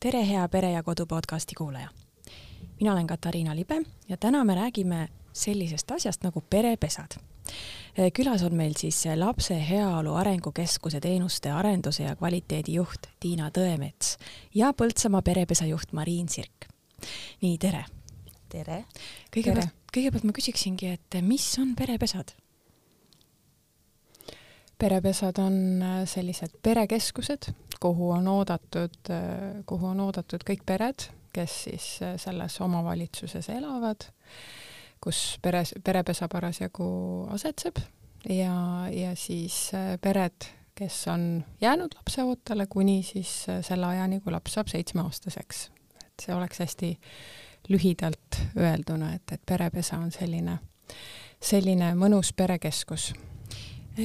tere, hea Pere ja Kodu podcasti kuulaja! mina olen Katariina Libe ja täna me räägime sellisest asjast nagu perepesad. külas on meil siis Lapse Heaolu Arengukeskuse teenuste arenduse ja kvaliteedi juht Tiina Tõemets ja Põltsamaa perepesa juht Mariin Sirk. nii, tere! tere! kõigepealt, kõigepealt ma küsiksingi, et mis on perepesad? perepesad on sellised perekeskused, kuhu on oodatud, äh, kuhu on oodatud kõik pered, kes siis äh, selles omavalitsuses elavad, kus peres, perepesa parasjagu asetseb. Ja, ja siis pered, kes on jäänud lapseootele kuni siis selle ajani, kui laps saab seitsmeaastaseks. et see oleks hästi lühidalt öelduna, et, et perepesa on selline, selline mõnus perekeskus.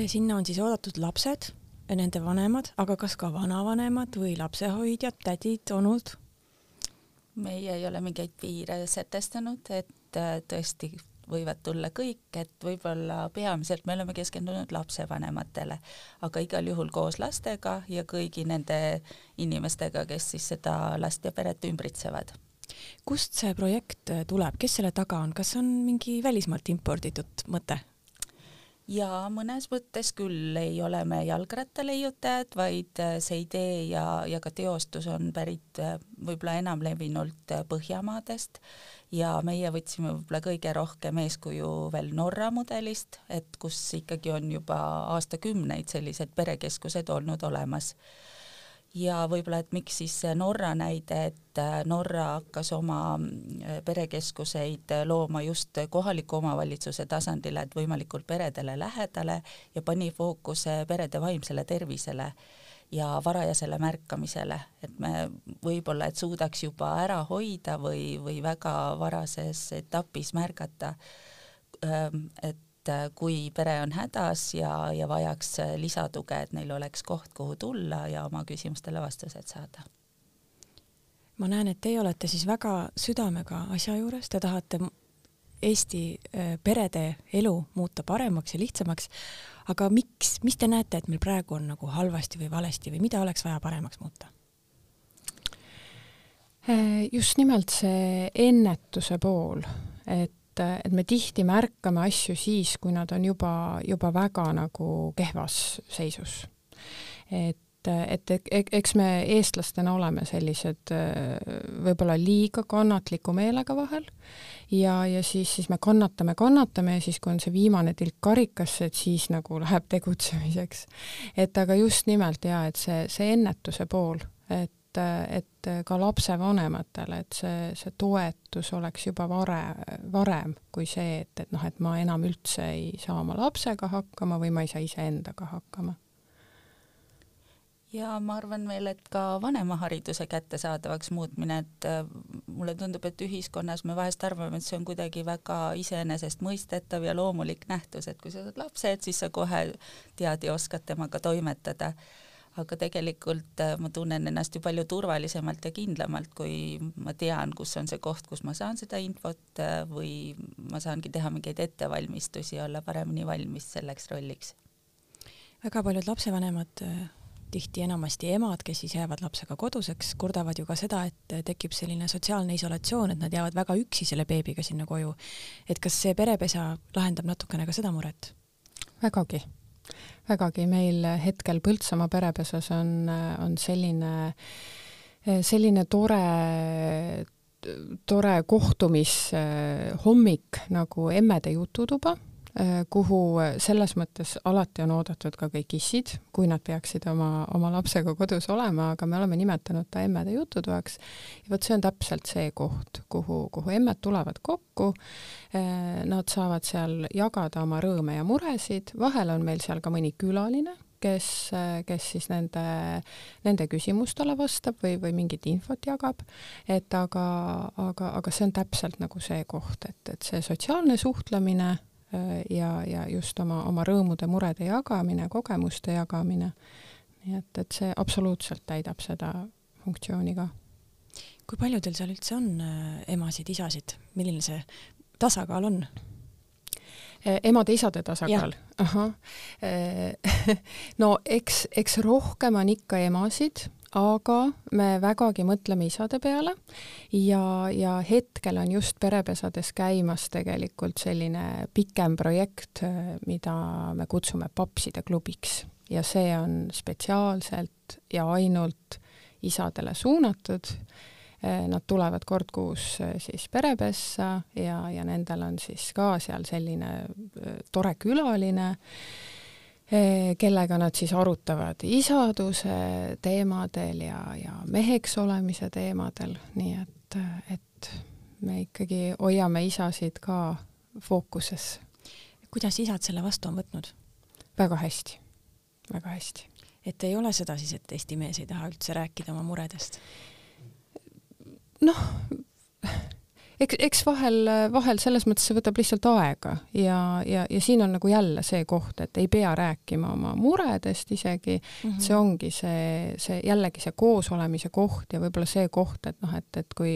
Sinna on siis oodatud lapsed, nende vanemad, aga kas ka vanavanemad või lapsehoidjad, tädid, onud? meie ei ole mingeid piire sätestanud, et äh, tõesti võivad tulla kõik, et võib-olla peamiselt me oleme keskendunud lapsevanematele, aga igal juhul koos lastega ja kõigi nende inimestega, kes siis seda last ja peret ümbritsevad. kust see projekt tuleb, kes selle taga on, kas on mingi välismaalt imporditud mõte? Ja mõnes mõttes küll ei ole me jalgrattaleiutajad, vaid äh, see idee ja, ja ka teostus on pärit äh, võib-olla enamlevinult äh, Põhjamaadest. Ja meie võtsime võib-olla kõige rohkem eeskuju veel Norra mudelist, et kus ikkagi on juba aastakümneid sellised perekeskused olnud olemas ja võib-olla, et miks siis Norra näide, et äh, Norra hakkas oma äh, perekeskuseid äh, looma just kohaliku omavalitsuse tasandile, et võimalikult peredele lähedale ja pani fookuse perede vaimsele tervisele ja varajasele märkamisele, et me võib-olla, et suudaks juba ära hoida või, või väga varases etapis märgata, ähm, et et äh, kui pere on hädas ja, ja vajaks äh, lisatuge, et neil oleks koht, kuhu tulla ja oma küsimustele vastused saada. ma näen, et teie olete siis väga südamega asja juures, te tahate Eesti äh, perede elu muuta paremaks ja lihtsamaks, aga miks, mis te näete, et meil praegu on nagu halvasti või valesti või mida oleks vaja paremaks muuta? just nimelt see ennetuse pool, et et, et me tihti märkame asju siis, kui nad on juba, juba väga nagu kehvas seisus. et et eks me eestlastena oleme sellised võib-olla liiga kannatliku meelega vahel ja, ja siis, siis me kannatame, kannatame ja siis, kui on see viimane tilk karikasse, et siis nagu läheb tegutsemiseks. et aga just nimelt jaa, et see, see ennetuse pool, et et, et ka lapsevanematele, et see, see toetus oleks juba vare, varem kui see, et, et noh, et ma enam üldse ei saa oma lapsega hakkama või ma ei saa iseendaga hakkama. Ja ma arvan veel, et ka vanemahariduse kättesaadavaks muutmine, et äh, mulle tundub, et ühiskonnas me vahest arvame, et see on kuidagi väga iseenesestmõistetav ja loomulik nähtus, et kui sa saad lapse, et siis sa kohe tead ja oskad temaga toimetada aga tegelikult äh, ma tunnen ennast ju palju turvalisemalt ja kindlamalt, kui ma tean, kus on see koht, kus ma saan seda infot äh, või ma saangi teha mingeid ettevalmistusi ja olla paremini valmis selleks rolliks. väga paljud lapsevanemad äh, tihti enamasti emad, kes siis jäävad lapsega koduseks, kurdavad ju ka seda, et tekib selline sotsiaalne isolatsioon, et nad jäävad väga üksi selle beebiga sinna koju. et kas see perepesa lahendab natukene ka seda muret? vägagi vägagi, meil hetkel Põltsamaa perepesas on, on selline, selline tore tore kohtumishommik nagu Emmede jututuba kuhu selles mõttes alati on oodatud ka kõik issid, kui nad peaksid oma, oma lapsega kodus olema, aga me oleme nimetanud ta emmede jututoaks. ja vot see on täpselt see koht, kuhu, kuhu emmed tulevad kokku, äh, nad saavad seal jagada oma rõõme ja muresid, vahel on meil seal ka mõni külaline, kes, kes siis nende, nende küsimustele vastab või, või mingit infot jagab, et aga, aga, aga see on täpselt nagu see koht, et, et see sotsiaalne suhtlemine Äh, ja, ja just oma, oma rõõmude-murede jagamine, kogemuste jagamine. nii et, et see absoluutselt täidab seda funktsiooni ka. kui palju teil seal üldse on äh, emasid, isasid, milline see tasakaal on? Äh, emade-isade tasakaal? ahah. no eks, eks rohkem on ikka emasid, aga me vägagi mõtleme isade peale ja, ja hetkel on just perepesades käimas tegelikult selline pikem projekt, mida me kutsume papside klubiks ja see on spetsiaalselt ja ainult isadele suunatud. Nad tulevad kord kuus siis perepessa ja, ja nendel on siis ka seal selline tore külaline Eh, kellega nad siis arutavad isaduse teemadel ja, ja meheks olemise teemadel, nii et, et me ikkagi hoiame isasid ka fookuses. kuidas isad selle vastu on võtnud? väga hästi, väga hästi. et ei ole seda siis, et Eesti mees ei taha üldse rääkida oma muredest? noh, eks, eks vahel, vahel selles mõttes see võtab lihtsalt aega ja, ja, ja siin on nagu jälle see koht, et ei pea rääkima oma muredest isegi mm, -hmm. see ongi see, see jällegi see koosolemise koht ja võib-olla see koht, et noh, et, et kui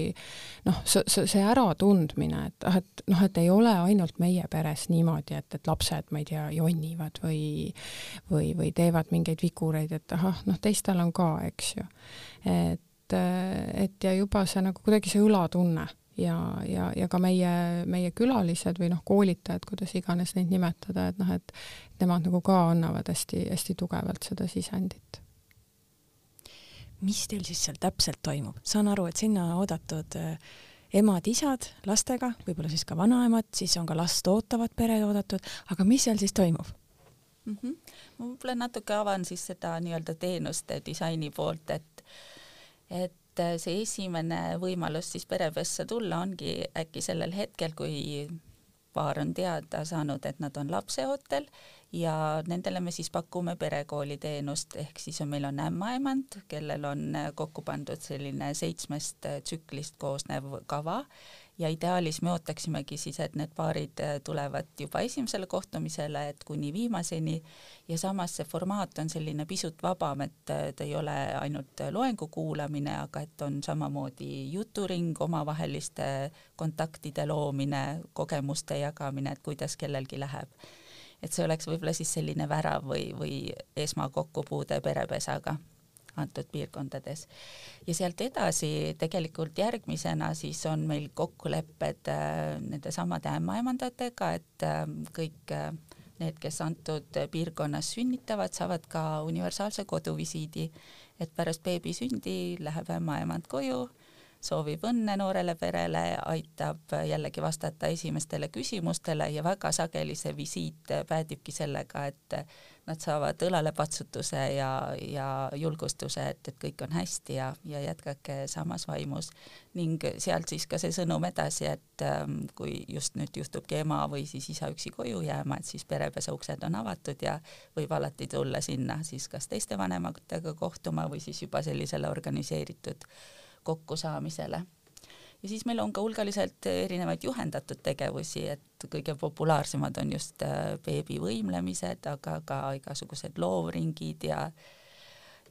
noh, see, see äratundmine, et ah, et noh, et ei ole ainult meie peres niimoodi, et, et lapsed, ma ei tea, jonnivad või või, või teevad mingeid vigureid, et ahah, noh, teistel on ka, eks ju. et et ja juba see nagu kuidagi see õlatunne ja, ja, ja ka meie, meie külalised või noh, koolitajad, kuidas iganes neid nimetada, et noh, et nemad nagu ka annavad hästi-hästi tugevalt seda sisendit. mis teil siis seal täpselt toimub? saan aru, et sinna on oodatud äh, emad-isad lastega, võib-olla siis ka vanaemad, siis on ka last ootavad pered oodatud, aga mis seal siis toimub? mm. -hmm. ma võib-olla natuke avan siis seda nii-öelda teenuste disaini poolt, et et et äh, see esimene võimalus siis perepessa tulla ongi äkki sellel hetkel, kui paar on teada saanud, et nad on lapseootel ja nendele me siis pakume perekooli teenust, ehk siis on, meil on ämmaemand, kellel on kokku pandud selline seitsmest tsüklist koosnev kava ja ideaalis me ootaksimegi siis, et need paarid äh, tulevad juba esimesele kohtumisele, et kuni viimaseni ja samas see formaat on selline pisut vabam, et äh, ta ei ole ainult loengu kuulamine, aga et on samamoodi juturing, omavaheliste kontaktide loomine, kogemuste jagamine, et kuidas kellelgi läheb. et see oleks võib-olla siis selline värav või, või esmakokkupuude perepesaga antud piirkondades. ja sealt edasi tegelikult järgmisena siis on meil kokkulepped äh, nende samade ämmaemandatega, et äh, kõik äh, need, kes antud piirkonnas sünnitavad, saavad ka universaalse koduvisiidi, et pärast beebi sündi läheb ämmaemand koju soovib õnne noorele perele, aitab jällegi vastata esimestele küsimustele ja väga sageli see visiit päädibki sellega, et nad saavad õlalepatsutuse ja, ja julgustuse, et, et kõik on hästi ja, ja jätkake samas vaimus. ning sealt siis ka see sõnum edasi, et ähm, kui just nüüd juhtubki ema või siis isa üksi koju jääma, et siis perepesa uksed on avatud ja võib alati tulla sinna siis kas teiste vanematega kohtuma või siis juba sellisele organiseeritud kokkusaamisele. Ja siis meil on ka hulgaliselt erinevaid juhendatud tegevusi, et kõige populaarsemad on just äh, beebi võimlemised, aga ka igasugused loovringid ja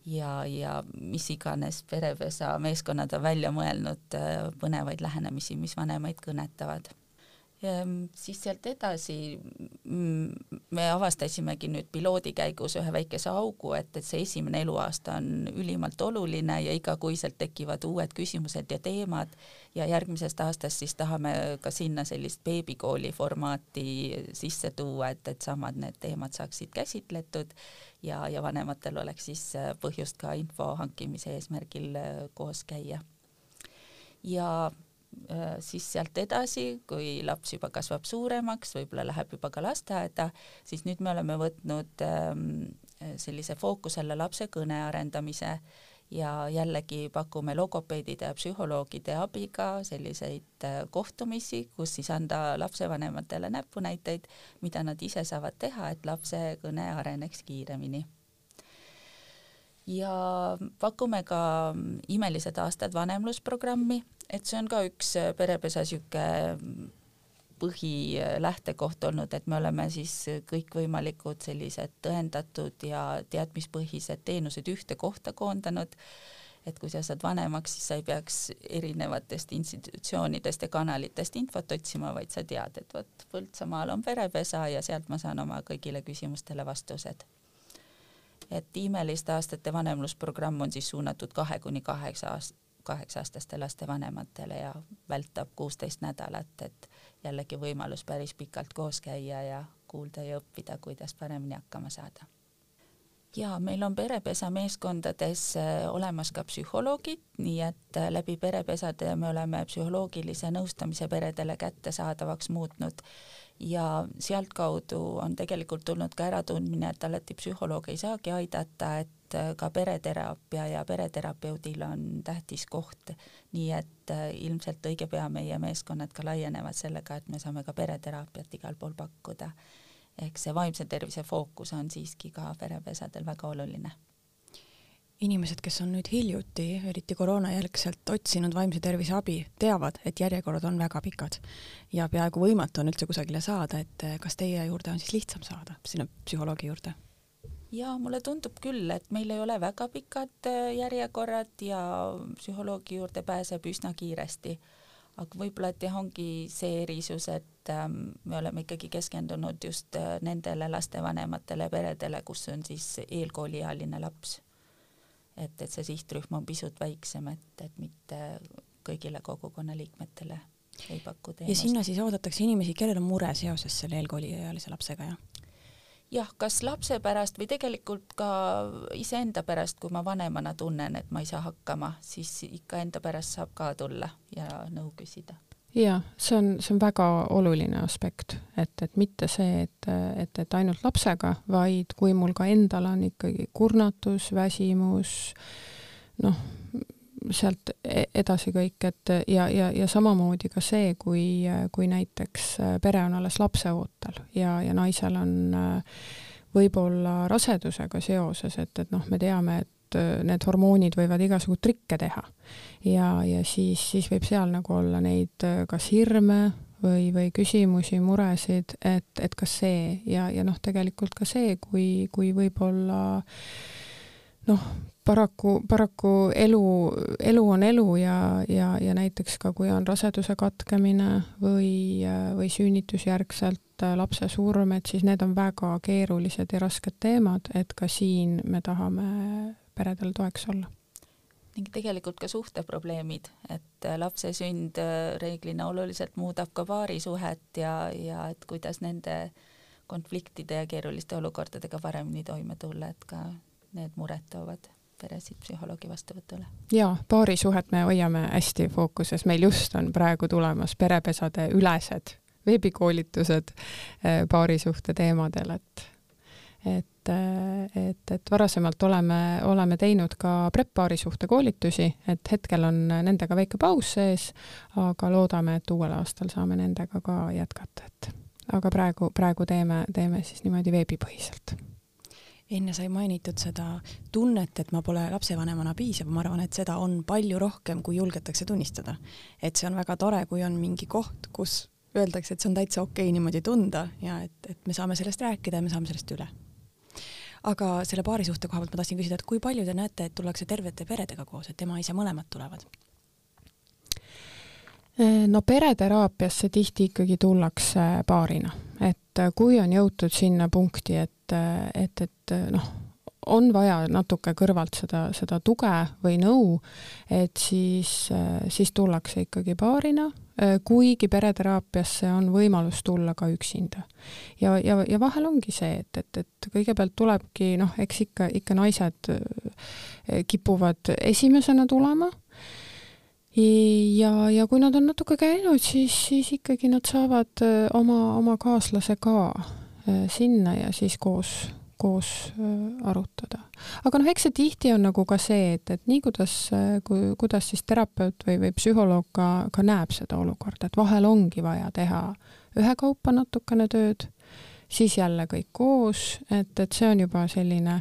ja, ja mis iganes perepesa meeskonnad on välja mõelnud äh, põnevaid lähenemisi, mis vanemaid kõnetavad Ehm, siis sealt edasi mm, me avastasimegi nüüd piloodi käigus ühe väikese augu, et, et see esimene eluaasta on ülimalt oluline ja igakuiselt tekivad uued küsimused ja teemad ja järgmisest aastast siis tahame ka sinna sellist beebikooli formaati sisse tuua, et, et samad need teemad saaksid käsitletud ja, ja vanematel oleks siis põhjust ka info hankimise eesmärgil koos käia. ja Äh, siis sealt edasi, kui laps juba kasvab suuremaks, võib-olla läheb juba ka lasteaeda, siis nüüd me oleme võtnud ähm, sellise fookusele lapse kõne arendamise ja jällegi pakume logopeedide ja psühholoogide abiga selliseid äh, kohtumisi, kus siis anda lapsevanematele näpunäiteid, mida nad ise saavad teha, et lapse kõne areneks kiiremini. Ja pakume ka Imelised aastad vanemlusprogrammi, et see on ka üks äh, perepesa sihuke mm, põhilähtekoht olnud, et me oleme siis kõikvõimalikud sellised tõendatud ja teadmispõhised teenused ühte kohta koondanud. et kui sa saad vanemaks, siis sa ei peaks erinevatest institutsioonidest ja kanalitest infot otsima, vaid sa tead, et vot Põltsamaal on perepesa ja sealt ma saan oma kõigile küsimustele vastused et imeliste aastate vanemlusprogramm on siis suunatud kahe kuni kaheksa aast-, kaheksa-aastaste laste vanematele ja vältab kuusteist nädalat, et jällegi võimalus päris pikalt koos käia ja kuulda ja õppida, kuidas paremini hakkama saada. Ja meil on perepesa meeskondades äh, olemas ka psühholoogid, nii et äh, läbi perepesade me oleme psühholoogilise nõustamise peredele kättesaadavaks muutnud ja sealtkaudu on tegelikult tulnud ka äratundmine, et alati psühholoog ei saagi aidata, et äh, ka pereteraapia ja pereterapeudil on tähtis koht, nii et ilmselt õige pea meie meeskonnad ka laienevad sellega, et me saame ka pereteraapiat igal pool pakkuda ehk see vaimse tervise fookus on siiski ka perepesadel väga oluline. Inimesed, kes on nüüd hiljuti, eriti koroonajärgselt otsinud vaimse tervise abi, teavad, et järjekorrad on väga pikad ja peaaegu võimatu on üldse kusagile saada, et eh, kas teie juurde on siis lihtsam saada, sinna psühholoogi juurde? ja mulle tundub küll, et meil ei ole väga pikad eh, järjekorrad ja psühholoogi juurde pääseb üsna kiiresti aga võib-olla, et jah, ongi see erisus, et ähm, me oleme ikkagi keskendunud just äh, nendele lastevanematele peredele, kus on siis eelkooliealine laps. Et, et see sihtrühm on pisut väiksem, et, et mitte kõigile kogukonnaliikmetele ei paku teenust. ja sinna siis oodatakse inimesi, kellel on mure seoses selle eelkooliealise lapsega, jah? jah, kas lapse pärast või tegelikult ka iseenda pärast, kui ma vanemana tunnen, et ma ei saa hakkama, siis ikka enda pärast saab ka tulla ja nõu küsida. Jaa, see on, see on väga oluline aspekt, et, et mitte see, et, et, et ainult lapsega, vaid kui mul ka endal on ikkagi kurnatus, väsimus, noh, sealt e-, edasi kõik, et ja, ja, ja samamoodi ka see, kui, kui näiteks pere on alles lapseootel ja, ja naisel on võib-olla rasedusega seoses, et, et noh, me teame, et need hormoonid võivad igasugu trikke teha. ja, ja siis, siis võib seal nagu olla neid kas hirme või, või küsimusi, muresid, et, et kas see ja, ja noh, tegelikult ka see, kui, kui võib-olla noh, paraku, paraku elu, elu on elu ja, ja, ja näiteks ka kui on raseduse katkemine või, või sünnitusjärgselt lapse surm, et siis need on väga keerulised ja rasked teemad, et ka siin me tahame peredele toeks olla ning tegelikult ka suhteprobleemid, et lapse sünd reeglina oluliselt muudab ka paarisuhet ja, ja et kuidas nende konfliktide ja keeruliste olukordadega paremini toime tulla, et ka need mured toovad peresid psühholoogi vastuvõtule. jaa, paarisuhet me hoiame hästi fookuses, meil just on praegu tulemas perepesade ülesed veebikoolitused eh, paarisuhte teemadel, et et, et, et varasemalt oleme, oleme teinud ka prep-paarisuhte koolitusi, et hetkel on nendega väike paus sees, aga loodame, et uuel aastal saame nendega ka jätkata, et aga praegu, praegu teeme, teeme siis niimoodi veebipõhiselt enne sai mainitud seda tunnet, et ma pole lapsevanemana piisav, ma arvan, et seda on palju rohkem, kui julgetakse tunnistada. et see on väga tore, kui on mingi koht, kus öeldakse, et see on täitsa okei okay niimoodi tunda ja et, et me saame sellest rääkida ja me saame sellest üle. Aga selle paarisuhte koha pealt ma tahtsin küsida, et kui palju te näete, et tullakse tervete peredega koos, et ema-isa mõlemad tulevad? no pereteraapiasse tihti ikkagi tullakse paarina, et kui on jõutud sinna punkti, et et, et noh, on vaja natuke kõrvalt seda, seda tuge või nõu, et siis, siis tullakse ikkagi paarina, kuigi pereteraapiasse on võimalus tulla ka üksinda. ja, ja, ja vahel ongi see, et, et, et kõigepealt tulebki noh, eks ikka, ikka naised kipuvad esimesena tulema ja, ja kui nad on natuke käinud, siis, siis ikkagi nad saavad oma, oma kaaslase ka Äh, sinna ja siis koos, koos äh, arutada. aga noh, eks see tihti on nagu ka see, et, et nii kuidas, äh, kui, kuidas siis terapeut või, või psühholoog ka, ka näeb seda olukorda, et vahel ongi vaja teha ühekaupa natukene tööd, siis jälle kõik koos, et, et see on juba selline,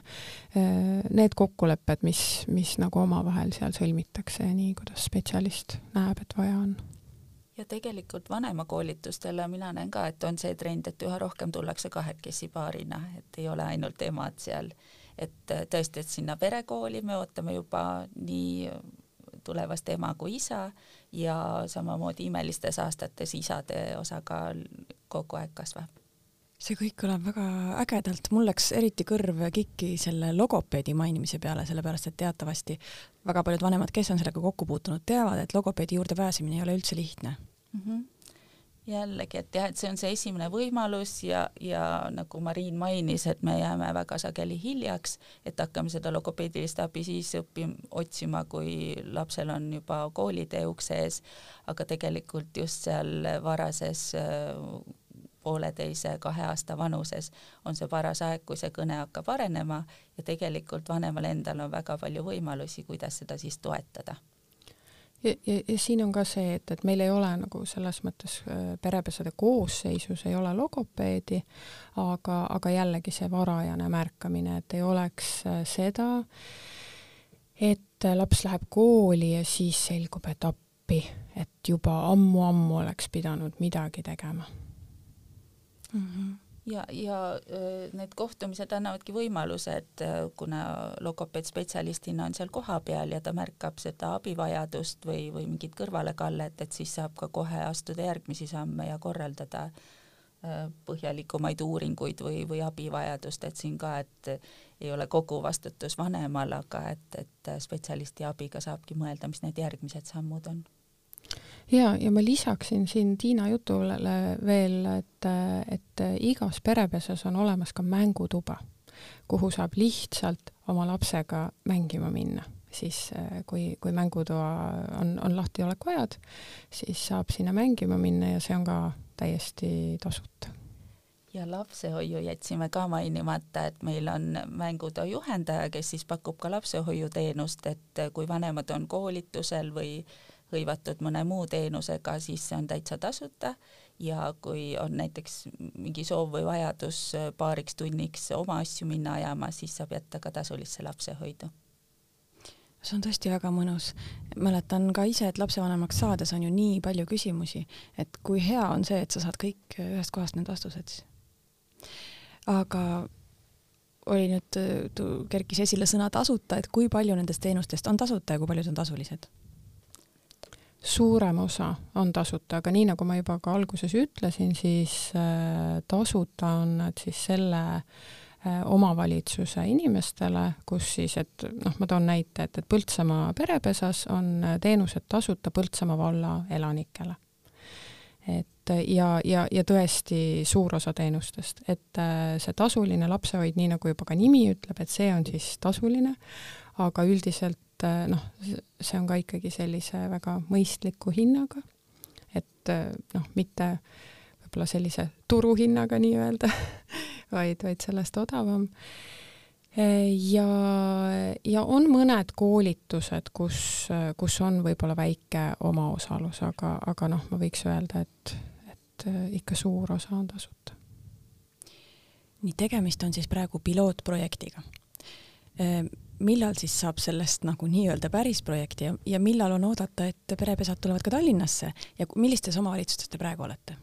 need kokkulepped, mis, mis nagu omavahel seal sõlmitakse nii, kuidas spetsialist näeb, et vaja on ja tegelikult vanemakoolitustele mina näen ka, et on see trend, et üha rohkem tullakse kahekesi paarina, et ei ole ainult emad seal. et tõesti, et sinna perekooli me ootame juba nii tulevast ema kui isa ja samamoodi imelistes aastates isade osakaal kogu aeg kasvab see kõik kõlab väga ägedalt, mul läks eriti kõrv kikki selle logopeedi mainimise peale, sellepärast et teatavasti väga paljud vanemad, kes on sellega kokku puutunud, teavad, et logopeedi juurde pääsemine ei ole üldse lihtne. Mm. -hmm jällegi, et jah, et see on see esimene võimalus ja, ja nagu Mariin mainis, et me jääme väga sageli hiljaks, et hakkame seda logopeedilist abi siis õppima, otsima, kui lapsel on juba koolitee ukse ees, aga tegelikult just seal varases pooleteise, kahe aasta vanuses on see paras aeg, kui see kõne hakkab arenema ja tegelikult vanemal endal on väga palju võimalusi, kuidas seda siis toetada. Ja, ja, ja siin on ka see, et, et meil ei ole nagu selles mõttes äh, perepesade koosseisus ei ole logopeedi, aga, aga jällegi see varajane märkamine, et ei oleks äh, seda, et laps läheb kooli ja siis selgub, et appi, et juba ammu-ammu oleks pidanud midagi tegema mm. -hmm ja, ja need kohtumised annavadki võimaluse, et kuna logopeed-spetsialistina on seal kohapeal ja ta märkab seda abivajadust või, või mingit kõrvalekallet, et siis saab ka kohe astuda järgmisi samme ja korraldada põhjalikumaid uuringuid või, või abivajadust, et siin ka, et ei ole kogu vastutus vanemal, aga et, et spetsialisti abiga saabki mõelda, mis need järgmised sammud on ja, ja ma lisaksin siin Tiina jutule veel, et, et igas perepesas on olemas ka mängutuba, kuhu saab lihtsalt oma lapsega mängima minna siis kui, kui mängutoa on, on lahtiolekuajad, siis saab sinna mängima minna ja see on ka täiesti tasuta. ja lapsehoiu jätsime ka mainimata, et meil on mängutoa juhendaja, kes siis pakub ka lapsehoiuteenust, et kui vanemad on koolitusel või hõivatud mõne muu teenusega, siis see on täitsa tasuta ja kui on näiteks mingi soov või vajadus paariks tunniks oma asju minna ajama, siis saab jätta ka tasulisse lapsehoidu see on tõesti väga mõnus. mäletan ka ise, et lapsevanemaks saades on ju nii palju küsimusi, et kui hea on see, et sa saad kõik ühest kohast need vastused. aga oli nüüd, kerkis esile sõna tasuta, et kui palju nendest teenustest on tasuta ja kui paljud on tasulised? Suurem osa on tasuta, aga nii nagu ma juba ka alguses ütlesin, siis äh, tasuta on nad siis selle äh, omavalitsuse inimestele, kus siis, et noh, ma toon näite, et, et Põltsamaa perepesas on äh, teenused tasuta Põltsamaa valla elanikele. et ja, ja, ja tõesti suur osa teenustest, et see tasuline lapsehoid, nii nagu juba ka nimi ütleb, et see on siis tasuline, aga üldiselt et äh, noh, see on ka ikkagi sellise väga mõistliku hinnaga, et äh, noh, mitte võib-olla sellise turuhinnaga nii-öelda vaid, vaid sellest odavam. ja, ja on mõned koolitused, kus, kus on võib-olla väike omaosalus, aga, aga noh, ma võiks öelda, et, et äh, ikka suur osa on tasuta. nii, tegemist on siis praegu pilootprojektiga millal siis saab sellest nagu nii-öelda päris projekti ja, ja millal on oodata, et perepesad tulevad ka Tallinnasse ja millistes omavalitsustes te praegu olete?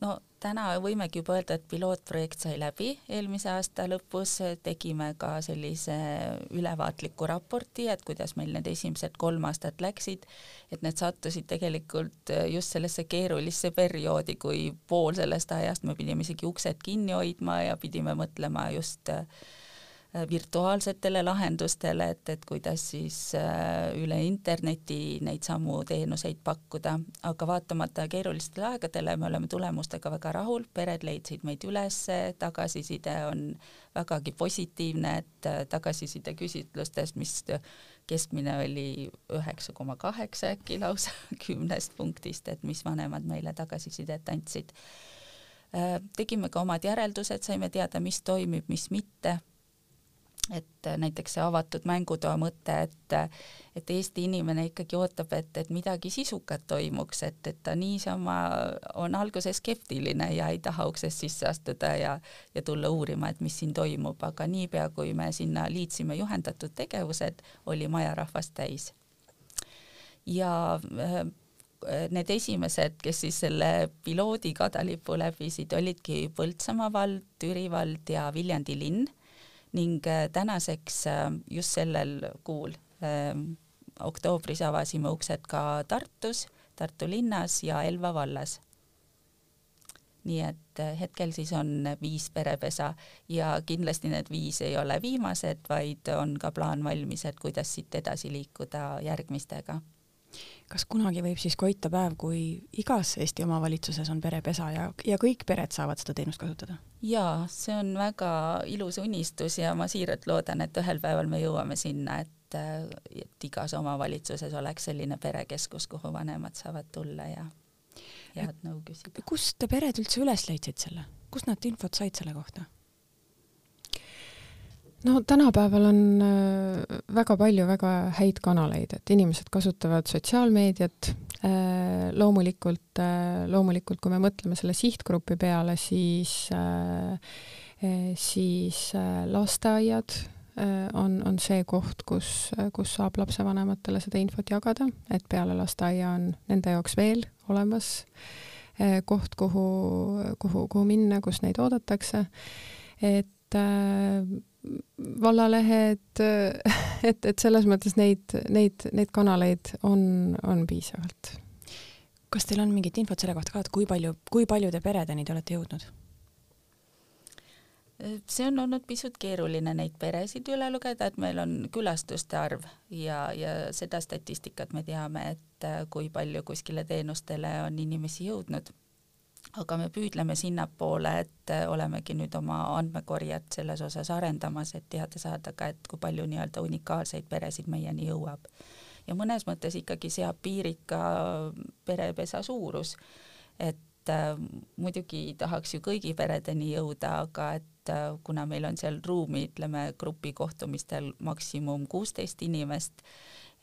no täna võimegi juba öelda, et pilootprojekt sai läbi eelmise aasta lõpus, tegime ka sellise ülevaatliku raporti, et kuidas meil need esimesed kolm aastat läksid, et need sattusid tegelikult just sellesse keerulisse perioodi, kui pool sellest ajast me pidime isegi uksed kinni hoidma ja pidime mõtlema just äh, virtuaalsetele lahendustele, et, et kuidas siis äh, üle interneti neid samu teenuseid pakkuda, aga vaatamata keerulistele aegadele me oleme tulemustega väga rahul, pered leidsid meid üles, tagasiside on vägagi positiivne, et äh, tagasiside küsitlustest, mis keskmine oli üheksa koma kaheksa äkki lausa kümnest punktist, et mis vanemad meile tagasisidet andsid. Tegime ka omad järeldused, saime teada, mis toimib, mis mitte et äh, näiteks see avatud mängutoa mõte, et et Eesti inimene ikkagi ootab, et, et midagi sisukat toimuks, et, et ta niisama on alguses skeptiline ja ei taha uksest sisse astuda ja ja tulla uurima, et mis siin toimub, aga niipea, kui me sinna liitsime juhendatud tegevused, oli maja rahvast täis. ja äh, need esimesed, kes siis selle piloodi kadalipu läbisid, olidki Põltsamaa vald, Türi vald ja Viljandi linn ning äh, tänaseks äh, just sellel kuul ähm, oktoobris avasime uksed ka Tartus, Tartu linnas ja Elva vallas. nii et äh, hetkel siis on viis perepesa ja kindlasti need viis ei ole viimased, vaid on ka plaan valmis, et kuidas siit edasi liikuda järgmistega kas kunagi võib siis koita päev, kui igas Eesti omavalitsuses on perepesa ja, ja kõik pered saavad seda teenust kasutada? jaa, see on väga ilus unistus ja ma siiralt loodan, et ühel päeval me jõuame sinna, et, et igas omavalitsuses oleks selline perekeskus, kuhu vanemad saavad tulla ja head nõu küsida. kust pered üldse üles leidsid selle, kust nad infot said selle kohta? No tänapäeval on äh, väga palju väga häid kanaleid, et inimesed kasutavad sotsiaalmeediat, äh, loomulikult, äh, loomulikult kui me mõtleme selle sihtgrupi peale, siis, siis lasteaiad on, on see koht, kus, kus saab lapsevanematele seda infot jagada, et peale lasteaia on nende jaoks veel olemas koht, kuhu, kuhu, kuhu minna, kus neid oodatakse. et vallalehed, et, et selles mõttes neid, neid, neid kanaleid on, on piisavalt. kas teil on mingit infot selle kohta ka, et kui palju, kui paljude peredeni te olete jõudnud? see on olnud pisut keeruline neid peresid üle lugeda, et meil on külastuste arv ja, ja seda statistikat me teame, et kui palju kuskile teenustele on inimesi jõudnud aga me püüdleme sinnapoole, et äh, olemegi nüüd oma andmekorjet selles osas arendamas, et teada saada ka, et kui palju nii-öelda unikaalseid peresid meieni jõuab. ja mõnes mõttes ikkagi seab piirid ka perepesa suurus, et äh, muidugi tahaks ju kõigi peredeni jõuda, aga et äh, kuna meil on seal ruumi, ütleme grupikohtumistel maksimum kuusteist inimest,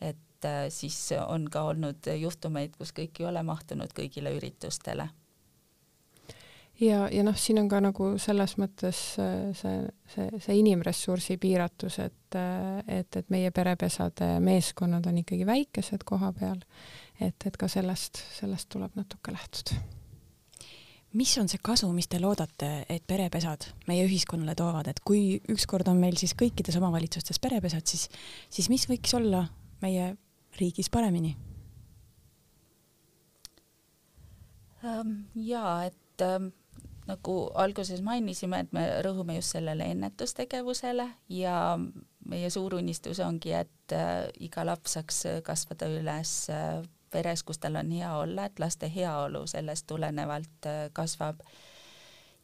et äh, siis on ka olnud juhtumeid, kus kõik ei ole mahtunud kõigile üritustele ja, ja noh, siin on ka nagu selles mõttes äh, see, see, see inimressursi piiratus, et, äh, et, et meie perepesade meeskonnad on ikkagi väikesed koha peal, et, et ka sellest, sellest tuleb natuke lähtuda. mis on see kasu, mis te loodate, et perepesad meie ühiskonnale toovad, et kui ükskord on meil siis kõikides omavalitsustes perepesad, siis, siis mis võiks olla meie riigis paremini? Ähm, jaa, et ähm, nagu alguses mainisime, et me rõhume just sellele ennetustegevusele ja meie suur unistus ongi, et äh, iga laps saaks kasvada üles äh, peres, kus tal on hea olla, et laste heaolu sellest tulenevalt äh, kasvab.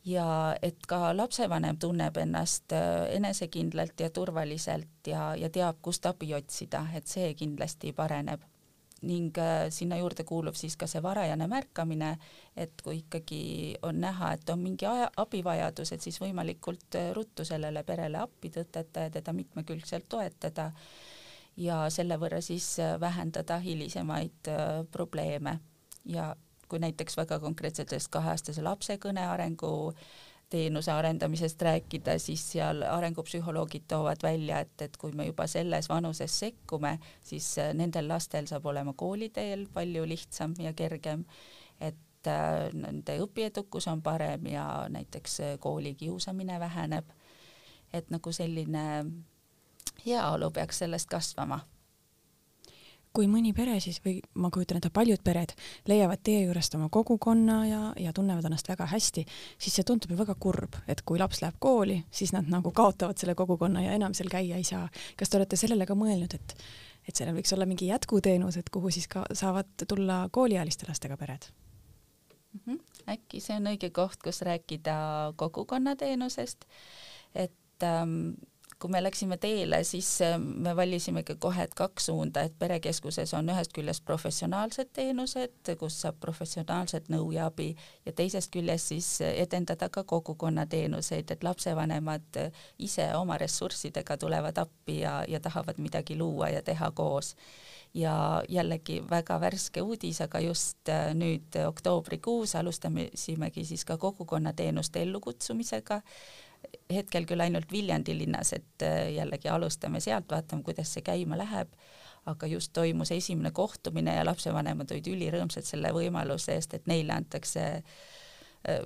ja et ka lapsevanem tunneb ennast enesekindlalt ja turvaliselt ja, ja teab, kust abi otsida, et see kindlasti pareneb ning äh, sinna juurde kuulub siis ka see varajane märkamine, et kui ikkagi on näha, et on mingi aja, abivajadus, et siis võimalikult äh, ruttu sellele perele appi tõtata ja teda mitmekülgselt toetada ja selle võrra siis äh, vähendada hilisemaid probleeme. Ja kui näiteks väga konkreetselt sellest kaheaastase lapse kõnearengu teenuse arendamisest rääkida, siis seal arengupsühholoogid toovad välja, et, et kui me juba selles vanuses sekkume, siis äh, nendel lastel saab olema kooliteel palju lihtsam ja kergem, et äh, nende õpiedukus on parem ja näiteks äh, koolikiusamine väheneb. et nagu selline heaolu peaks sellest kasvama kui mõni pere siis või ma kujutan ette, paljud pered leiavad teie juurest oma kogukonna ja, ja tunnevad ennast väga hästi, siis see tundub ju väga kurb, et kui laps läheb kooli, siis nad nagu kaotavad selle kogukonna ja enam seal käia ei saa. kas te olete sellele ka mõelnud, et, et sellel võiks olla mingi jätkuteenus, et kuhu siis ka saavad tulla kooliealiste lastega pered mm? -hmm. äkki see on õige koht, kus rääkida kogukonnateenusest, et ähm, kui me läksime teele, siis äh, me valisimegi kohe, et kaks suunda, et perekeskuses on ühest küljest professionaalsed teenused, kus saab professionaalset nõu ja abi ja teisest küljest siis edendada ka kogukonnateenuseid, et lapsevanemad ise oma ressurssidega tulevad appi ja, ja tahavad midagi luua ja teha koos. Ja jällegi väga värske uudis, aga just äh, nüüd oktoobrikuus alustasimegi siis ka kogukonnateenuste ellukutsumisega hetkel küll ainult Viljandi linnas, et äh, jällegi alustame sealt, vaatame, kuidas see käima läheb, aga just toimus esimene kohtumine ja lapsevanemad olid ülirõõmsad selle võimaluse eest, et neile antakse äh,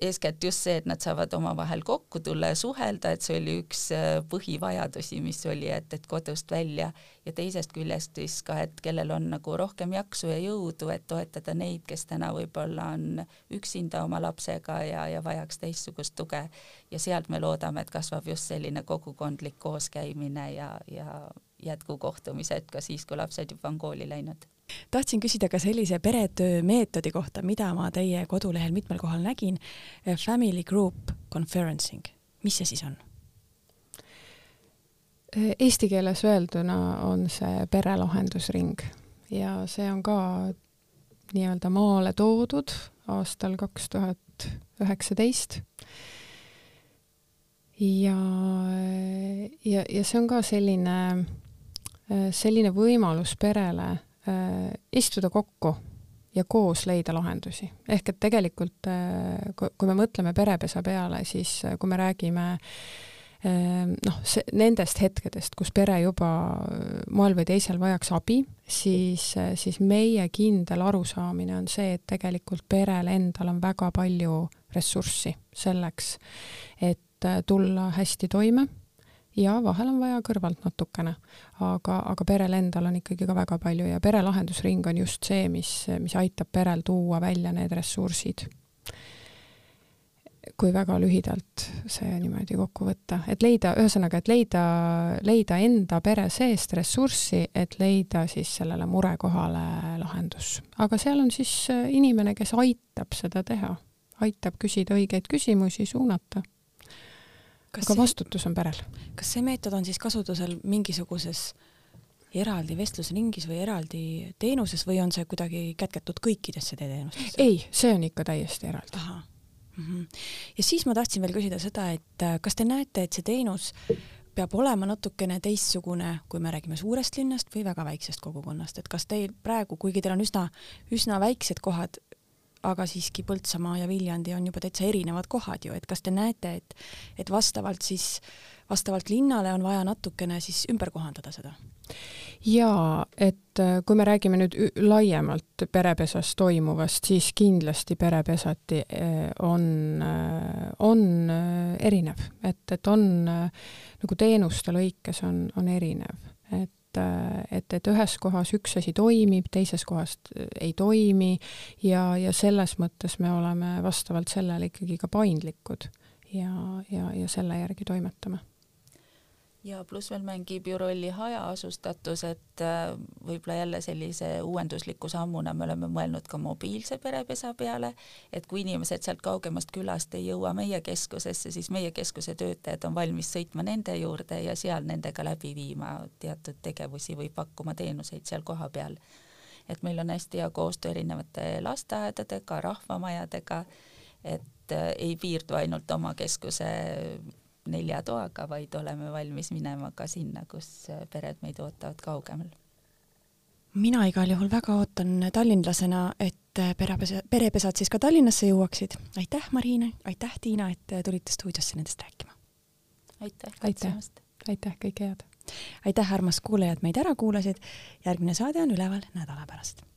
eeskätt just see, et nad saavad omavahel kokku tulla ja suhelda, et see oli üks äh, põhivajadusi, mis oli, et, et kodust välja ja teisest küljest siis ka, et kellel on nagu rohkem jaksu ja jõudu, et toetada neid, kes täna võib-olla on üksinda oma lapsega ja, ja vajaks teistsugust tuge. ja sealt me loodame, et kasvab just selline kogukondlik kooskäimine ja, ja jätkukohtumised ka siis, kui lapsed juba on kooli läinud tahtsin küsida ka sellise peretöö meetodi kohta, mida ma teie kodulehel mitmel kohal nägin. Family group conferencing, mis see siis on? Eesti keeles öelduna on see perelahendusring ja see on ka nii-öelda maale toodud aastal kaks tuhat üheksateist. ja, ja, ja see on ka selline, selline võimalus perele istuda kokku ja koos leida lahendusi. ehk et tegelikult äh, kui me mõtleme perepesa peale, siis äh, kui me räägime äh, noh, see, nendest hetkedest, kus pere juba äh, moel või teisel vajaks abi, siis, äh, siis meie kindel arusaamine on see, et tegelikult perel endal on väga palju ressurssi selleks, et tulla hästi toime ja vahel on vaja kõrvalt natukene, aga, aga perel endal on ikkagi ka väga palju ja perelahendusring on just see, mis, mis aitab perel tuua välja need ressursid. kui väga lühidalt see niimoodi kokku võtta, et leida, ühesõnaga, et leida, leida enda pere seest ressurssi, et leida siis sellele murekohale lahendus. aga seal on siis inimene, kes aitab seda teha, aitab küsida õigeid küsimusi, suunata aga see, vastutus on perel. kas see meetod on siis kasutusel mingisuguses eraldi vestlusringis või eraldi teenuses või on see kuidagi kätketud kõikidesse teie teenustesse? ei, see on ikka täiesti eraldi. Mm -hmm. ja siis ma tahtsin veel küsida seda, et äh, kas te näete, et see teenus peab olema natukene teistsugune, kui me räägime suurest linnast või väga väiksest kogukonnast, et kas teil praegu, kuigi teil on üsna, üsna väiksed kohad, aga siiski Põltsamaa ja Viljandi on juba täitsa erinevad kohad ju, et kas te näete, et, et vastavalt siis, vastavalt linnale on vaja natukene siis ümber kohandada seda? jaa, et äh, kui me räägime nüüd laiemalt perepesas toimuvast, siis kindlasti perepesati äh, on, äh, on erinev, et, et on nagu teenuste lõikes on, on erinev, et et, et ühes kohas üks asi toimib, teises kohas ei toimi ja, ja selles mõttes me oleme vastavalt sellele ikkagi ka paindlikud ja, ja, ja selle järgi toimetame ja pluss veel mängib ju rolli hajaasustatus, et äh, võib-olla jälle sellise uuendusliku sammuna me oleme mõelnud ka mobiilse perepesa peale, et kui inimesed sealt kaugemast külast ei jõua meie keskusesse, siis meie keskuse töötajad on valmis sõitma nende juurde ja seal nendega läbi viima teatud tegevusi või pakkuma teenuseid seal kohapeal. et meil on hästi hea koostöö erinevate lasteaedadega, rahvamajadega, et äh, ei piirdu ainult oma keskuse nelja toaga, vaid oleme valmis minema ka sinna, kus pered meid ootavad kaugemal. mina igal juhul väga ootan tallinlasena, et perepesa, perepesad siis ka Tallinnasse jõuaksid. aitäh, Mariine, aitäh, Tiina, et tulite stuudiosse nendest rääkima. aitäh kutsumast. aitäh, kõike head. aitäh, armas kuulajad, meid ära kuulasid. järgmine saade on üleval nädala pärast